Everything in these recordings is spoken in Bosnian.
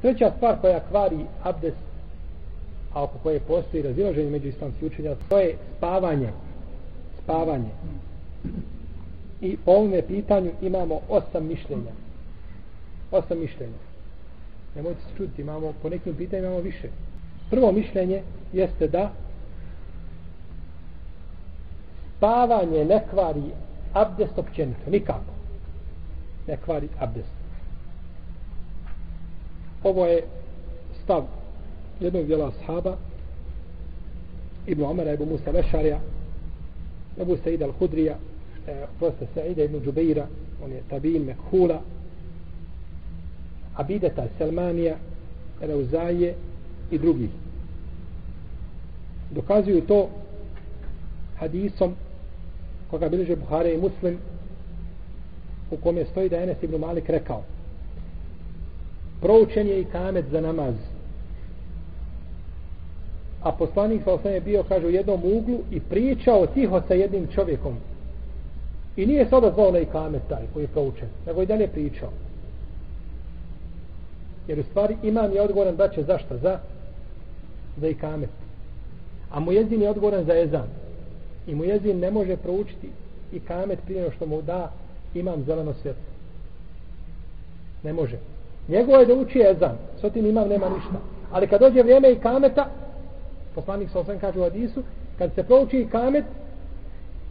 Treća stvar koja kvari abdest, a oko koje postoji razilaženje među islamski učenja, to je spavanje. Spavanje. I po ovome pitanju imamo osam mišljenja. Osam mišljenja. Nemojte se čuti, imamo, po nekim pitanjima imamo više. Prvo mišljenje jeste da spavanje ne kvari abdest općenito, nikako. Ne kvari abdest. Ovo je stav jednog djela ashaba Ibn Omara, Ibn Musa Lešarja, Ebu Said al-Hudrija, e, proste Saida Ibn Džubeira, on je Tabin Mekhula, Abideta Selmanija, Reuzaje i drugi. Dokazuju to hadisom koga bilježe Buhare i Muslim u kome stoji da Enes ibn Malik rekao proučen je i kamet za namaz. A poslanik sa osam je bio kaže u jednom uglu i pričao tiho sa jednim čovjekom. I nije se zvao na ikamet taj koji je proučen nego i dalje pričao. Jer u stvari imam je odgovoran da će zašto za za i a mu jezin je odgovoran za ezan. I mu jezin ne može proučiti i prije što mu da imam zeleno svjetlo. Ne može njegovo je da uči ezan s tim imam nema ništa. Ali kad dođe vrijeme i kameta poslanik sa osam kaže u Adisu kad se prouči i kamet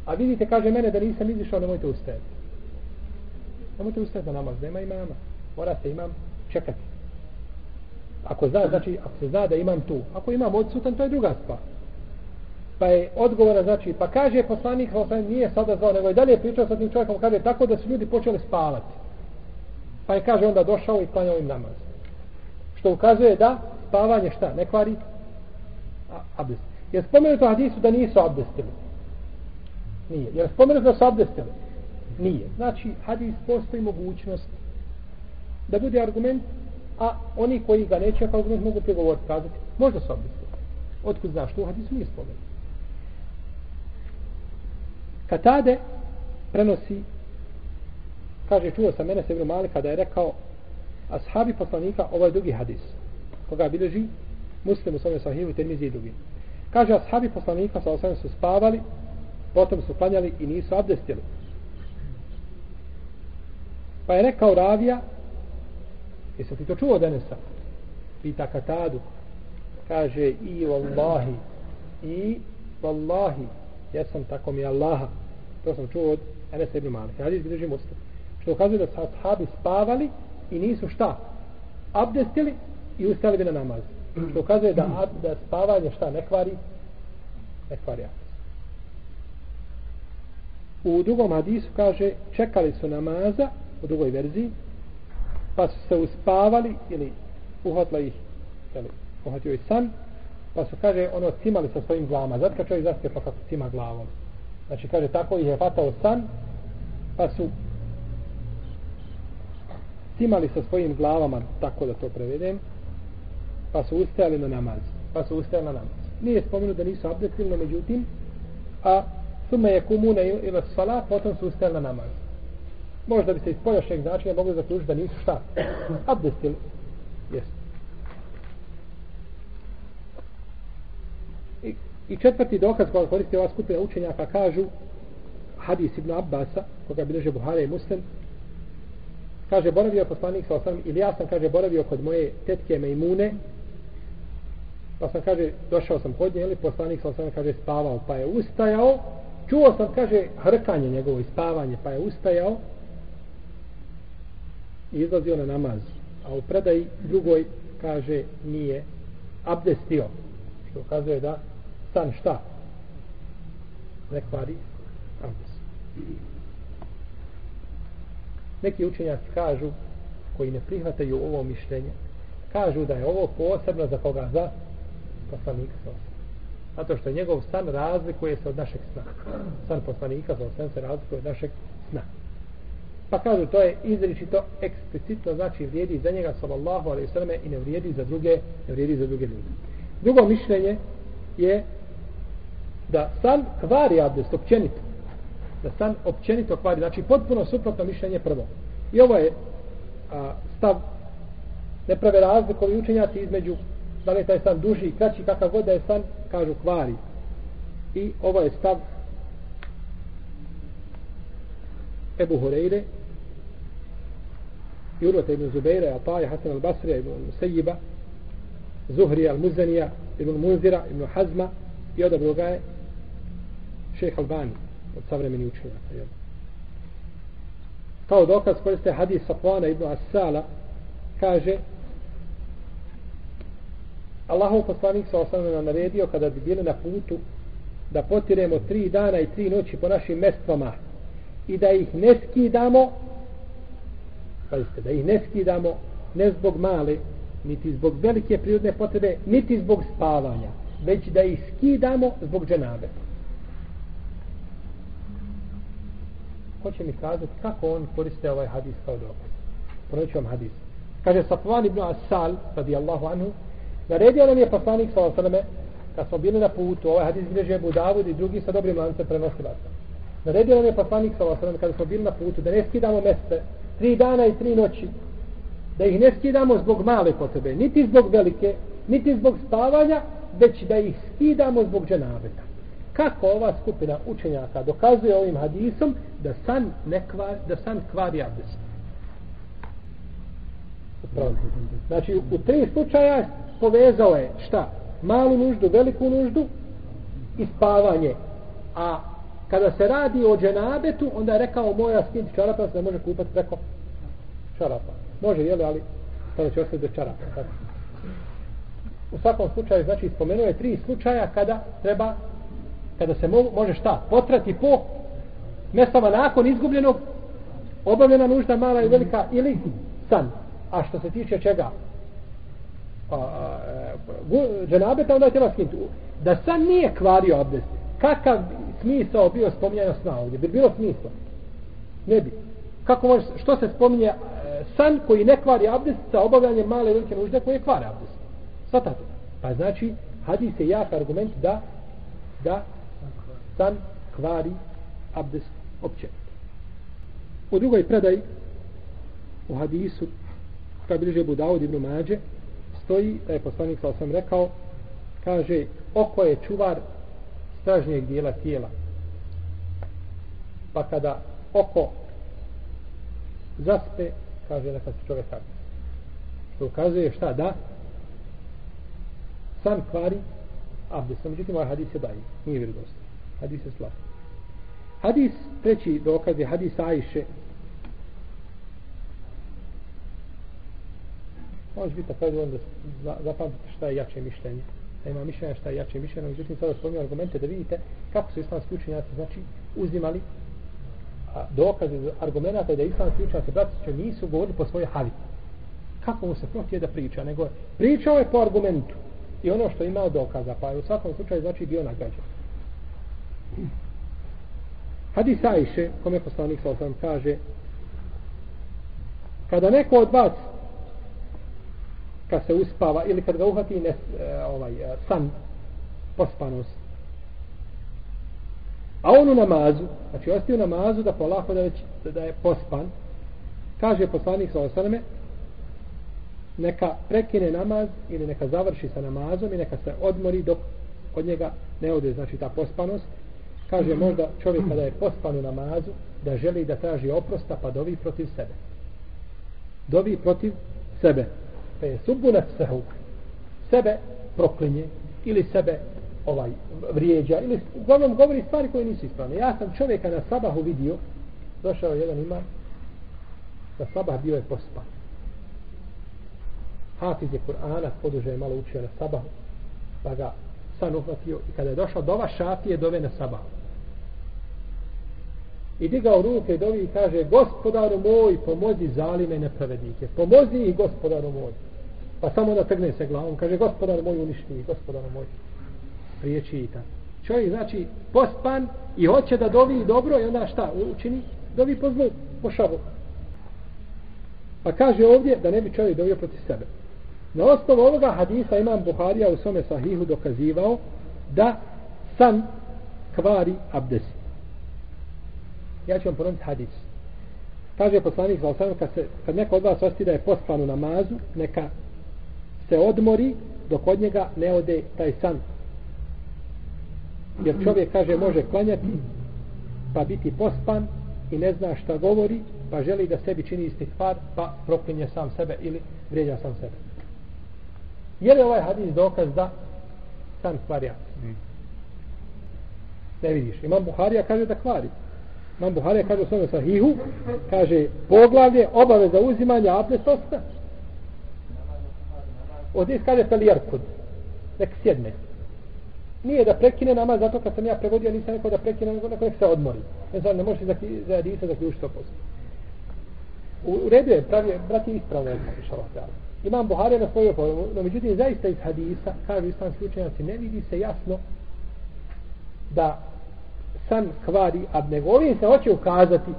a vidite kaže mene da nisam izišao nemojte ustajati. Nemojte ustajati na namaz nema imama. Morate imam čekati. Ako zna, znači ako se zna da imam tu. Ako imam odsutan to je druga stvar. Pa je odgovora znači pa kaže poslanik sa nije sada zvao nego je dalje pričao sa tim čovjekom kaže tako da su ljudi počeli spavati pa je kaže onda došao i klanjao im namaz. Što ukazuje da spavanje šta ne kvari? Abdest. Je spomenuto hadisu da nisu abdestili? Nije. Je spomenuto da su abdestili? Nije. Znači hadis postoji mogućnost da bude argument a oni koji ga neće kao argument mogu pregovoriti kazati možda su abdestili. Otkud znaš to u hadisu nije spomenuto. Katade prenosi kaže čuo sam mene Sebru Malika da je rekao ashabi poslanika ovaj drugi hadis koga bilježi muslim u svome sahivu termizi i drugi. Kaže ashabi poslanika sa osam su spavali potom su klanjali i nisu abdestili. Pa je rekao ravija jesi ti to čuo denesa pita Katadu. Kaže i vallahi i vallahi jesam tako mi Allaha. To sam čuo od Enesa ibn Malik hadis bilježi muslim što ukazuje da su ashabi spavali i nisu šta? Abdestili i ustali bi na namaz. Što ukazuje da, da spavanje šta ne kvari? Ne kvari abdest. U drugom hadisu kaže čekali su namaza u drugoj verziji pa su se uspavali ili uhvatila ih ili uhvatio ih san pa su kaže ono cimali sa svojim glavama zato kad čovjek zaspe pa kako cima glavom. Znači kaže tako ih je hvatao san pa su cimali sa svojim glavama tako da to prevedem pa su ustajali na namaz pa su ustajali na namaz. Nije spomenuto da nisu abdestili no međutim a sume je kumune ili svala potom su ustajali na namaz. Možda bi se iz poljašnjeg značenja mogli zaključiti da nisu šta? Abdestili jesu. I, I četvrti dokaz koga koristi ova skupina učenjaka kažu hadis ibn Abbasa koga bileže Buhara i Muslim kaže boravio poslanik sa osam ili ja sam kaže boravio kod moje tetke Mejmune pa sam kaže došao sam kod nje ili poslanik sa osam kaže spavao pa je ustajao. Čuo sam kaže hrkanje njegovo i spavanje pa je ustajao. I izlazio na namaz. A u predaji drugoj kaže nije abdestio što ukazuje da san šta? Ne kvari abdest neki učenjaci kažu koji ne prihvataju ovo mišljenje kažu da je ovo posebno za koga? Za poslanika sa zato što njegov san razlikuje se od našeg sna. San poslanika sa osam se razlikuje od našeg sna. Pa kažu to je izričito eksplicitno znači vrijedi za njega sallallahu alaihi sallam i ne vrijedi za druge ne vrijedi za druge ljude. Drugo mišljenje je da san kvari abdest općenito da san općenito kvari. Znači potpuno suprotno mišljenje prvo i ovo je a, stav Ne prave razliku ovi učenjaci između da li je taj san duži i kraći, kakav god da je san, kažu kvari. I ovo je stav Ebu Horeire, i Urvata ibn Zubeira, Ataja, Hasan al-Basrija, ibn Musejiba, Zuhrija al-Muzanija, ibn Munzira, ibn Hazma i odabro ga je šeha Albani od savremeni učenjaka. Jel? Kao dokaz koriste hadis Safvana ibn Asala kaže Allahov poslanik sa osnovno nam naredio kada bi bili na putu da potiremo tri dana i tri noći po našim mestvama i da ih ne skidamo pazite, da ih ne skidamo ne zbog male niti zbog velike prirodne potrebe niti zbog spavanja već da ih skidamo zbog hoće mi kazati kako on koriste ovaj hadis kao dokaz. Proneću vam hadis. Kaže Safvan ibn Asal radijallahu anhu naredio nam je poslanik sa osaleme kad smo bili na putu ovaj hadis bilježe Abu Davud i drugi sa dobrim lancem prenosilaca. Naredio nam je poslanik sa osaleme kad smo bili na putu da ne skidamo mjeste tri dana i tri noći da ih ne skidamo zbog male potrebe niti zbog velike niti zbog spavanja već da ih skidamo zbog dženabeta kako ova skupina učenjaka dokazuje ovim hadisom da san ne kvar, da san kvari abdest znači u tri slučaja povezao je šta? Malu nuždu, veliku nuždu i spavanje. A kada se radi o dženabetu onda je rekao moja skinti čarapa se ne može kupati preko čarapa. Može jeli ali tada će ostati do čarapa tako. u svakom slučaju znači spomenuo je tri slučaja kada treba kada se mo može šta? Potrati po mestama nakon izgubljenog obavljena nužda mala i velika ili san. A što se tiče čega? Pa, a, a, a, dženabeta onda je treba skinuti da san nije kvario abdest kakav smisao bio spominjanja sna ovdje? Bi bilo smisla? Ne bi. Kako može, što se spominje e, san koji ne kvari abdest sa obavljanjem male i velike nužde koje kvare abdest? Svatate pa znači hadis je jak argument da da san kvari abdest opće. U drugoj predaj u hadisu koja bliže Budavod ibn Mađe stoji da je poslanik sa sam rekao kaže oko je čuvar stražnijeg dijela tijela. Pa kada oko zaspe kaže neka se čovjek kaže što ukazuje šta da? San kvari abdest. Međutim ovaj hadis je daji nije vjerodostan hadis je slab. Hadis, treći dokaz je hadis Ajše. Može biti tako da onda zapamtite šta je jače mišljenje. Da ima mišljenje šta je jače mišljenje. Međutim, sada spominju argumente da vidite kako su islamski učenjaci znači, uzimali a, dokaze argumenta da islamski učenjaci bratiće nisu govorili po svojoj havi. Kako mu se protije da priča, nego pričao je po argumentu i ono što je imao dokaza, pa je u svakom slučaju znači bio nagrađen. Hadis Ajše, kome poslanik sa osam kaže, kada neko od vas kad se uspava ili kad ga uhati ne, e, ovaj, e, san pospanost a on u namazu znači ostaje u namazu da polako da, već, da je pospan kaže poslanik sa osaname neka prekine namaz ili neka završi sa namazom i neka se odmori dok od njega ne ode znači ta pospanost kaže možda čovjek kada je pospan u namazu da želi da traži oprosta pa dovi protiv sebe. Dovi protiv sebe. Pa je subunat nefsehu. sebe proklinje ili sebe ovaj vrijeđa ili uglavnom govori stvari koje nisu ispravne. Ja sam čovjeka na sabahu vidio došao jedan ima na sabah bio je pospan. Hafiz je Kur'ana poduže je malo učio na sabahu pa ga san uhvatio i kada je došao dova šafije dove na sabah i digao ruke i dovi i kaže gospodaru moj pomozi zalime nepravednike. Pomozi ih gospodaru moj. Pa samo da trgne se glavom. Kaže gospodaru moj uništi ih gospodaru moj. Priječi i tako. Čovjek znači pospan i hoće da dovi dobro i onda šta učini? Dovi po zlu po šabu. Pa kaže ovdje da ne bi čovjek dovio protiv sebe. Na osnovu ovoga hadisa imam Buharija u svome sahihu dokazivao da san kvari abdest. Ja ću vam ponoviti hadis. kaže poslanik za osam, kad, se, kad neko od vas osti da je pospan u namazu, neka se odmori dok od njega ne ode taj san. Jer čovjek kaže može klanjati pa biti pospan i ne zna šta govori pa želi da sebi čini isti stvar pa proklinje sam sebe ili vrijeđa sam sebe. Je li ovaj hadis dokaz da sam kvari abdest? Ne vidiš. Imam Buharija kaže da kvari. Imam Buharija kaže u svome sahihu, kaže poglavlje obaveza uzimanja abdest osta. Ovdje kaže pelijarkud. Nek sjedne. Nije da prekine namaz, zato kad sam ja prevodio, nisam rekao da prekine, nego neko nek se odmori. Ne znam, ne možeš za, za hadisa zaključiti to posle. U, u redu je, pravi, brati, ispravno je šalot, Imam Buharija na svoju pojemu, no međutim, zaista iz hadisa, kažu islamski učenjaci, ne vidi se jasno da san kvari ab nego ovim se hoće ukazati.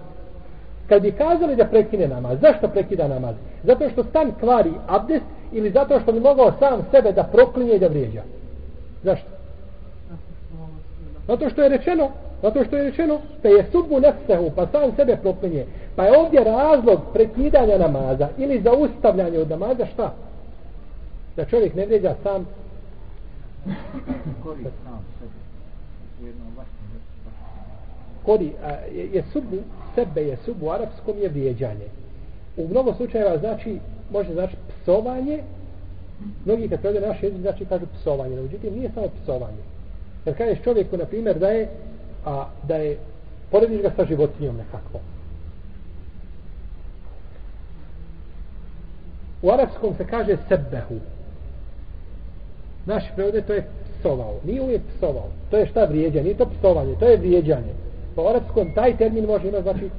Kad bi kazali da prekine namaz zašto prekida namaz? Zato što san kvari abdest ili zato što bi mogao sam sebe da proklinje i da vrijeđa? Zašto? Zato što je rečeno zato što je rečeno da je subu nefsehu pa sam sebe proklinje pa je ovdje razlog prekidanja namaza ili zaustavljanja od namaza šta da čovjek ne vrijeđa sam kori sam sebe kori, a, je, je subu, sebe je subu u arapskom je vrijeđanje. U mnogo slučajeva znači, može znači psovanje, mnogi kad prevede naš jezik znači kažu psovanje, no međutim nije samo psovanje. Jer kažeš čovjeku, na primjer, da je, a, da je, porediš ga sa životinjom nekako. U arapskom se kaže sebehu. Naši prevode to je psovao. Nije uvijek psovao. To je šta vrijeđanje. Nije to psovanje. To je vrijeđanje po arapskom taj termin može imati znači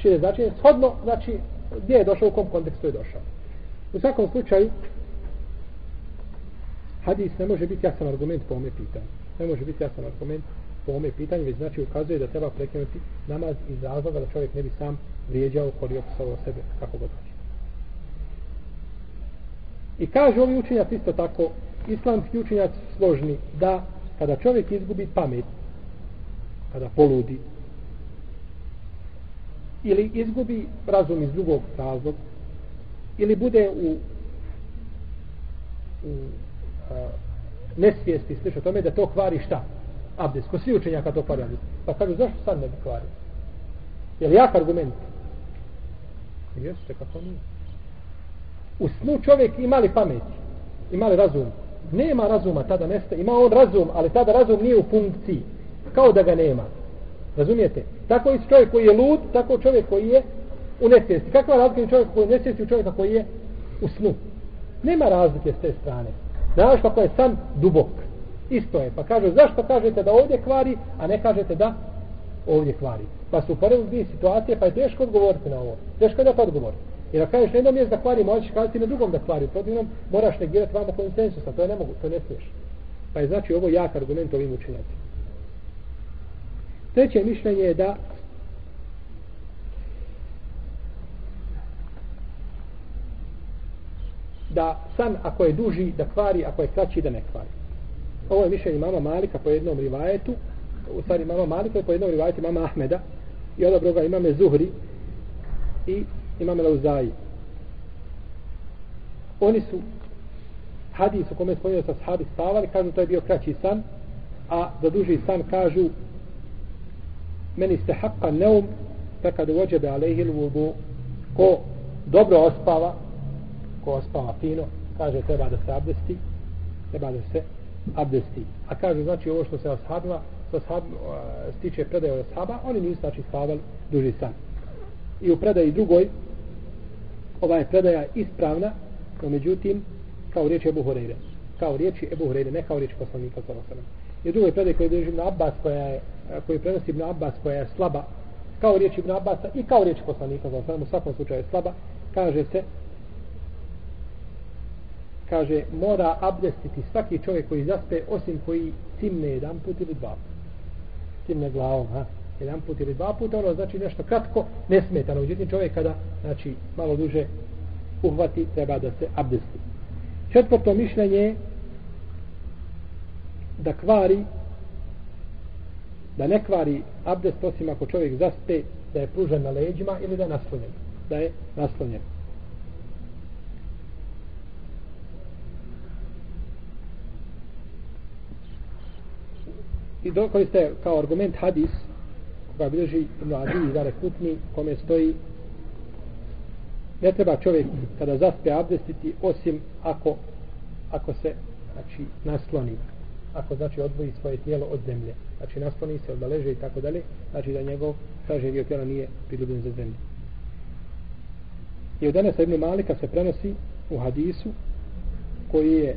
šire značenje shodno znači gdje je došao u kom kontekstu je došao u svakom slučaju hadis ne može biti jasan argument po ome pitanju ne može biti jasan argument po ome pitanju već znači ukazuje da treba prekinuti namaz iz razloga da čovjek ne bi sam vrijeđao korio je sebe kako god hoće i kaže ovi učenjaci isto tako islamski učenjaci složni da kada čovjek izgubi pamet kada poludi ili izgubi razum iz drugog razloga ili bude u, u a, nesvijesti sliša tome da to kvari šta? Abdes. Ko svi učenjaka to kvari abdes. Pa kažu zašto sad ne bi kvari? Je li jak argument? Jeste, kako nije. U snu čovjek ima li pameti? Ima li razum? Nema razuma, tada nesta. Ima on razum, ali tada razum nije u funkciji. Kao da ga nema. Razumijete? Tako i čovjek koji je lud, tako čovjek koji je u nesvijesti. Kakva razlika je čovjek koji je u nesvijesti u čovjeka koji je u snu? Nema razlike s te strane. Znaš kako je san dubok. Isto je. Pa kažu, zašto kažete da ovdje kvari, a ne kažete da ovdje kvari? Pa su uporedili dvije situacije, pa je teško odgovoriti na ovo. Teško da to. Jer ako kažeš na jednom mjestu da kvari, možeš kazati na drugom da kvari. Protivnom, moraš negirati vama konsensusa. To je ne mogu, to ne smiješ. Pa je znači ovo jak argument ovim učenjacima. Treće mišljenje je da da san ako je duži da kvari, ako je kraći da ne kvari. Ovo je mišljenje mama Malika po jednom rivajetu, u stvari mama Malika po jednom rivajetu mama Ahmeda i odabro ga imame Zuhri i imam Lauzaji. Oni su hadis u kome spominje sa sahabi spavali, kažu to je bio kraći san, a za duži san kažu meni ste haqqa neum pa takad uođebe alejhil vudu ko dobro ospava ko ospava fino kaže treba da se abdesti treba da se abdesti. A kaže znači ovo što se ashabima sa ashab, stiče predaje od ashaba oni nisu znači spavali duži san i u predaji drugoj ova je predaja ispravna no međutim kao riječ Ebu Horeire kao riječi Ebu Horeire ne kao riječ poslanika sallallahu I drugoj predaji koju drži Ibn Abbas koja je, koju prenosi Ibn Abbas koja je slaba, kao riječ Ibn Abbasa i kao riječ poslanika, za u svakom slučaju je slaba, kaže se, kaže, mora abdestiti svaki čovjek koji zaspe, osim koji cimne jedan put ili dva put. Cimne glavom, ha? Jedan put ili dva puta, ono znači nešto kratko, nesmetano. Uđutim čovjek kada, znači, malo duže uhvati, treba da se abdesti. Četvrto mišljenje je da kvari da ne kvari abdest osim ako čovjek zaspe da je pružen na leđima ili da je naslonjen. Da je naslonjen. I dok ste kao argument hadis koja bilježi Ibn Adi i Dare Kutni kome stoji ne treba čovjek kada zaspe abdestiti osim ako ako se znači nasloni ako znači odvoji svoje tijelo od zemlje. Znači nasloni se da i tako dalje znači da njegov kaže dio tijela nije priljubljen za zemlju. I od danas Ibn Malika se prenosi u hadisu koji je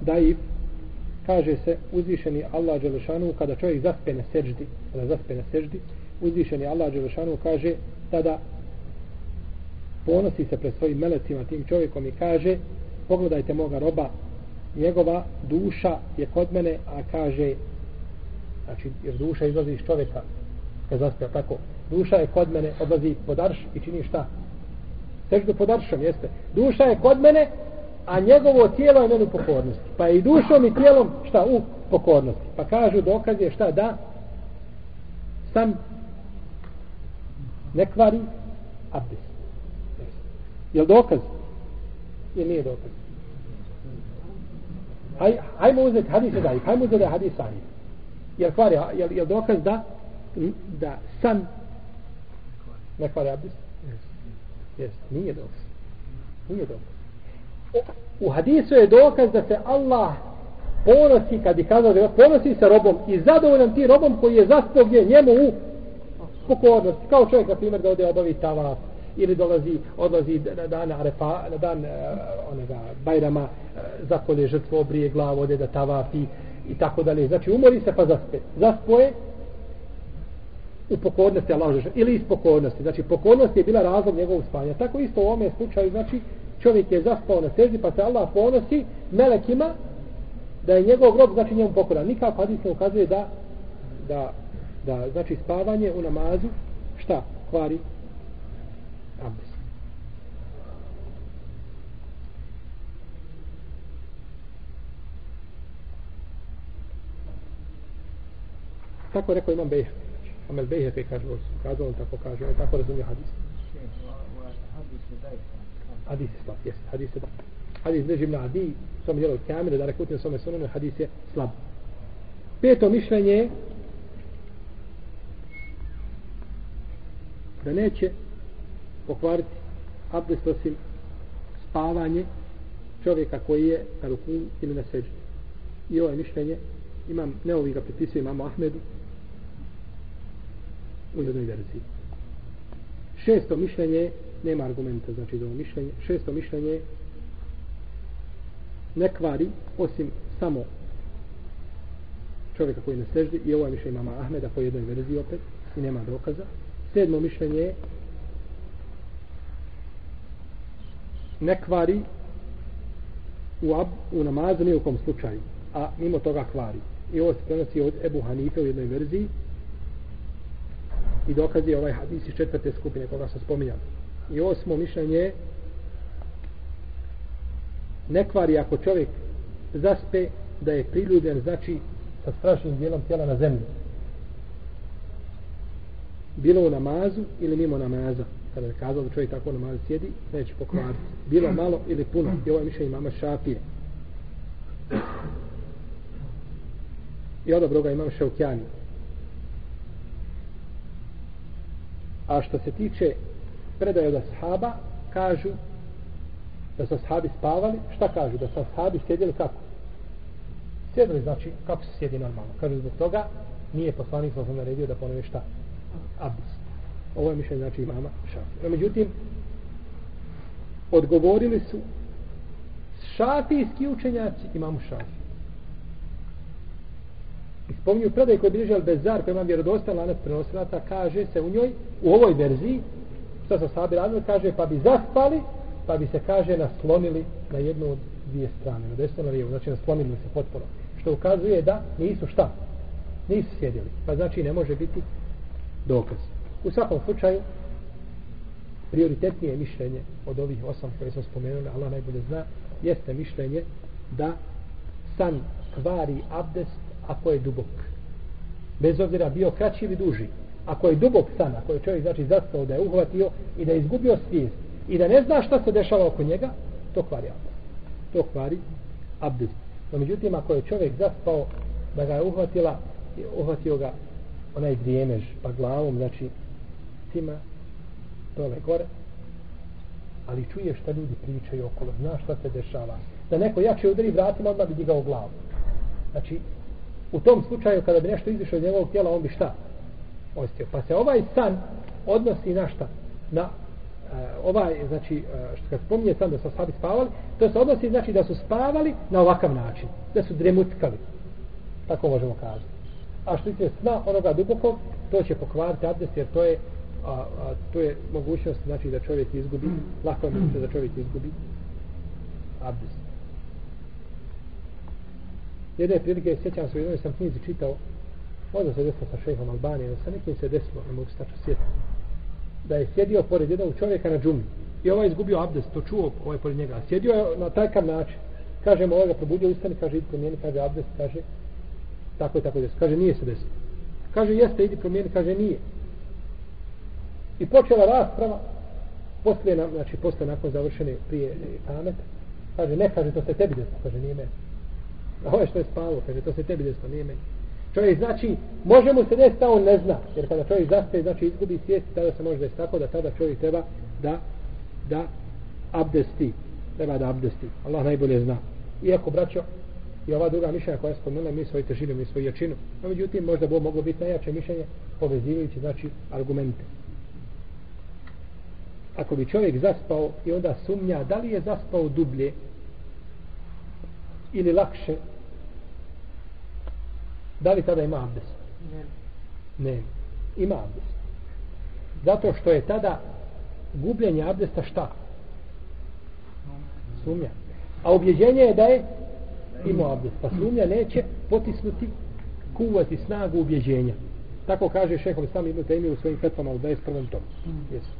daib kaže se uzvišeni Allah Đelešanu kada čovjek zaspe na seždi kada zaspe na seždi uzvišeni Allah Đelešanu kaže tada ponosi se pred svojim melecima tim čovjekom i kaže pogledajte moga roba njegova duša je kod mene a kaže znači jer duša izlazi iz čovjeka kad zaspe tako? Duša je kod mene odlazi pod arš i čini šta? Seždu pod aršom jeste. Duša je kod mene a njegovo tijelo je meni u pokornosti. Pa je i dušom i tijelom šta u pokornosti. Pa kažu dokaz je šta da sam ne kvari abdest. Je li dokaz? Je nije dokaz? Aj, ajmo uzeti hadis i dalje. Ajmo uzeti hadis sahih. Je li kvari, je, je dokaz da da sam ne kvari abdest? Jes, nije dokaz. Nije dokaz u hadisu je dokaz da se Allah ponosi, kad je kazao da ponosi se robom i zadovoljan ti robom koji je zaspao gdje njemu u pokornosti. Kao čovjek, na primjer, da ode obavi tavaf ili dolazi, odlazi na dan Arefa, na dan eh, uh, onega Bajrama, uh, zakolje žrtvo, obrije glavu, ode da tavafi i tako dalje. Znači, umori se pa zaspe. Zaspoje u pokornosti Allah ili iz pokornosti. Znači, pokornost je bila razlog njegovog spanja. Tako isto u ovome slučaju, znači, čovjek je zaspao na seždi pa se Allah ponosi melekima da je njegov grob znači njemu pokoran. Nikako hadis ne ukazuje da da, da znači spavanje u namazu šta kvari abdest. Tako rekao imam Bejhe. Amel Bejhe je kaže, kazao on tako kaže, on tako razumije hadis. Hadis je slab, jest, hadis je slab. Hadis ne živna adi, som jelo kamere, da rekutim na svome sunanu, hadis je slab. Peto mišljenje da neće pokvariti abdest osim spavanje čovjeka koji je na ruku ili na seđu. I ovo je mišljenje, imam, ne ovi ga pripisuje imamo Ahmedu u jednoj verziji. Šesto mišljenje nema argumenta znači za ovo mišljenje. Šesto mišljenje ne kvari osim samo čovjeka koji ne seždi i ovo je mišljenje mama Ahmeda po jednoj verziji opet i nema dokaza. Sedmo mišljenje ne kvari u, ab, u namazu ni u kom slučaju a mimo toga kvari. I ovo se prenosi od Ebu Hanife u jednoj verziji i dokazi ovaj hadis iz četvrte skupine koga sam spominjao I osmo mišljenje ne kvari ako čovjek zaspe da je priljubljen znači sa strašnim dijelom tijela na zemlji. Bilo u namazu ili mimo namaza. Kada je kazao da čovjek tako u namazu sjedi, neće pokvariti. Bilo malo ili puno. I ovo je mišljenje mama šapije. I odobro ga imam šaukjani. A što se tiče predaje od ashaba kažu da su ashabi spavali. Šta kažu? Da su ashabi sjedili kako? Sjedili znači kako se sjedi normalno? Kažu zbog toga nije poslanik sa naredio da ponove šta? Abis ovo je mišljenje znači imama šafi no, međutim odgovorili su šafijski učenjaci imamu šafi i spominju predaj koji bilježi Al-Bezar koji ima vjerodostan lanac prenosilaca kaže se u njoj u ovoj verziji što su sahabi radili, kaže, pa bi zaspali, pa bi se, kaže, naslonili na jednu od dvije strane, na desno na lijevo, znači naslonili se potpuno. Što ukazuje da nisu šta? Nisu sjedili. Pa znači ne može biti dokaz. U svakom slučaju, prioritetnije mišljenje od ovih osam koje smo spomenuli, Allah najbolje zna, jeste mišljenje da san kvari abdest ako je dubok. Bez obzira bio kraći ili duži ako je dubok san, ako je čovjek znači zaspao da je uhvatio i da je izgubio svijest i da ne zna šta se dešava oko njega, to kvari abdest. To kvari abdest. No međutim, ako je čovjek zaspao da ga je uhvatila, uhvatio ga onaj drijemež pa glavom, znači cima dole gore, ali čuje šta ljudi pričaju okolo, zna šta se dešava. Da neko jače udari vratima, odmah bi digao glavu. Znači, u tom slučaju, kada bi nešto izišlo iz njegovog tijela, on bi šta? Ostio. Pa se ovaj san odnosi na šta? Na e, ovaj, znači, e, što kad spominje san da su ashabi spavali, to se odnosi, znači, da su spavali na ovakav način. Da su dremutkali. Tako možemo kazati. A što se sna onoga dubokog, to će pokvariti abdest, jer to je a, a to je mogućnost znači da čovjek izgubi lako je da čovjek izgubi abdest jedne prilike sjećam se u jednoj sam knjizi čitao možda se desilo sa šehom Albanije sa nekim se desilo ne mogu se tačno sjetiti da je sjedio pored jednog čovjeka na džumi. I ovaj izgubio abdest to čuo ovaj pored njega. Sjedio je na takav način. Kaže mu ovaj ga probudio ustani kaže idi promijeni kaže abdest kaže tako i tako desilo kaže nije se desilo. Kaže jeste idi promijeni kaže nije. I počela rasprava poslije, na, znači posle nakon završene prije pamet, kaže, ne, kaže, to se tebi desilo, kaže, nije meni. A ovo je što je spalo, kaže, to se tebi desilo, nije meni. Čovjek, znači, može mu se desiti, on ne zna, jer kada čovjek zaspe, znači, izgubi svijest, tada se može desiti tako da tada čovjek treba da, da abdesti, treba da abdesti. Allah najbolje zna. Iako, braćo, i ova druga mišljenja koja je spomenula, mi svoju težinu, mi svoju jačinu. No, međutim, možda bo moglo biti najjače mišljenje, povezivajući, znači, argumente ako bi čovjek zaspao i onda sumnja da li je zaspao dublje ili lakše da li tada ima abdest? Ne, ne. ima abdest. Zato što je tada gubljenje abdesta šta? Sumnja. A ubjeđenje je da je ima abdest. Pa sumnja neće potisnuti kuvati snagu ubjeđenja. Tako kaže šehol sam ibn Taymi u svojim fetvama u 21. tomu. Jesu